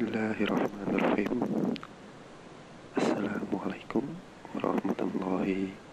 الله الرحمن الرحيم السلام عليكم ورحمة الله وبركاته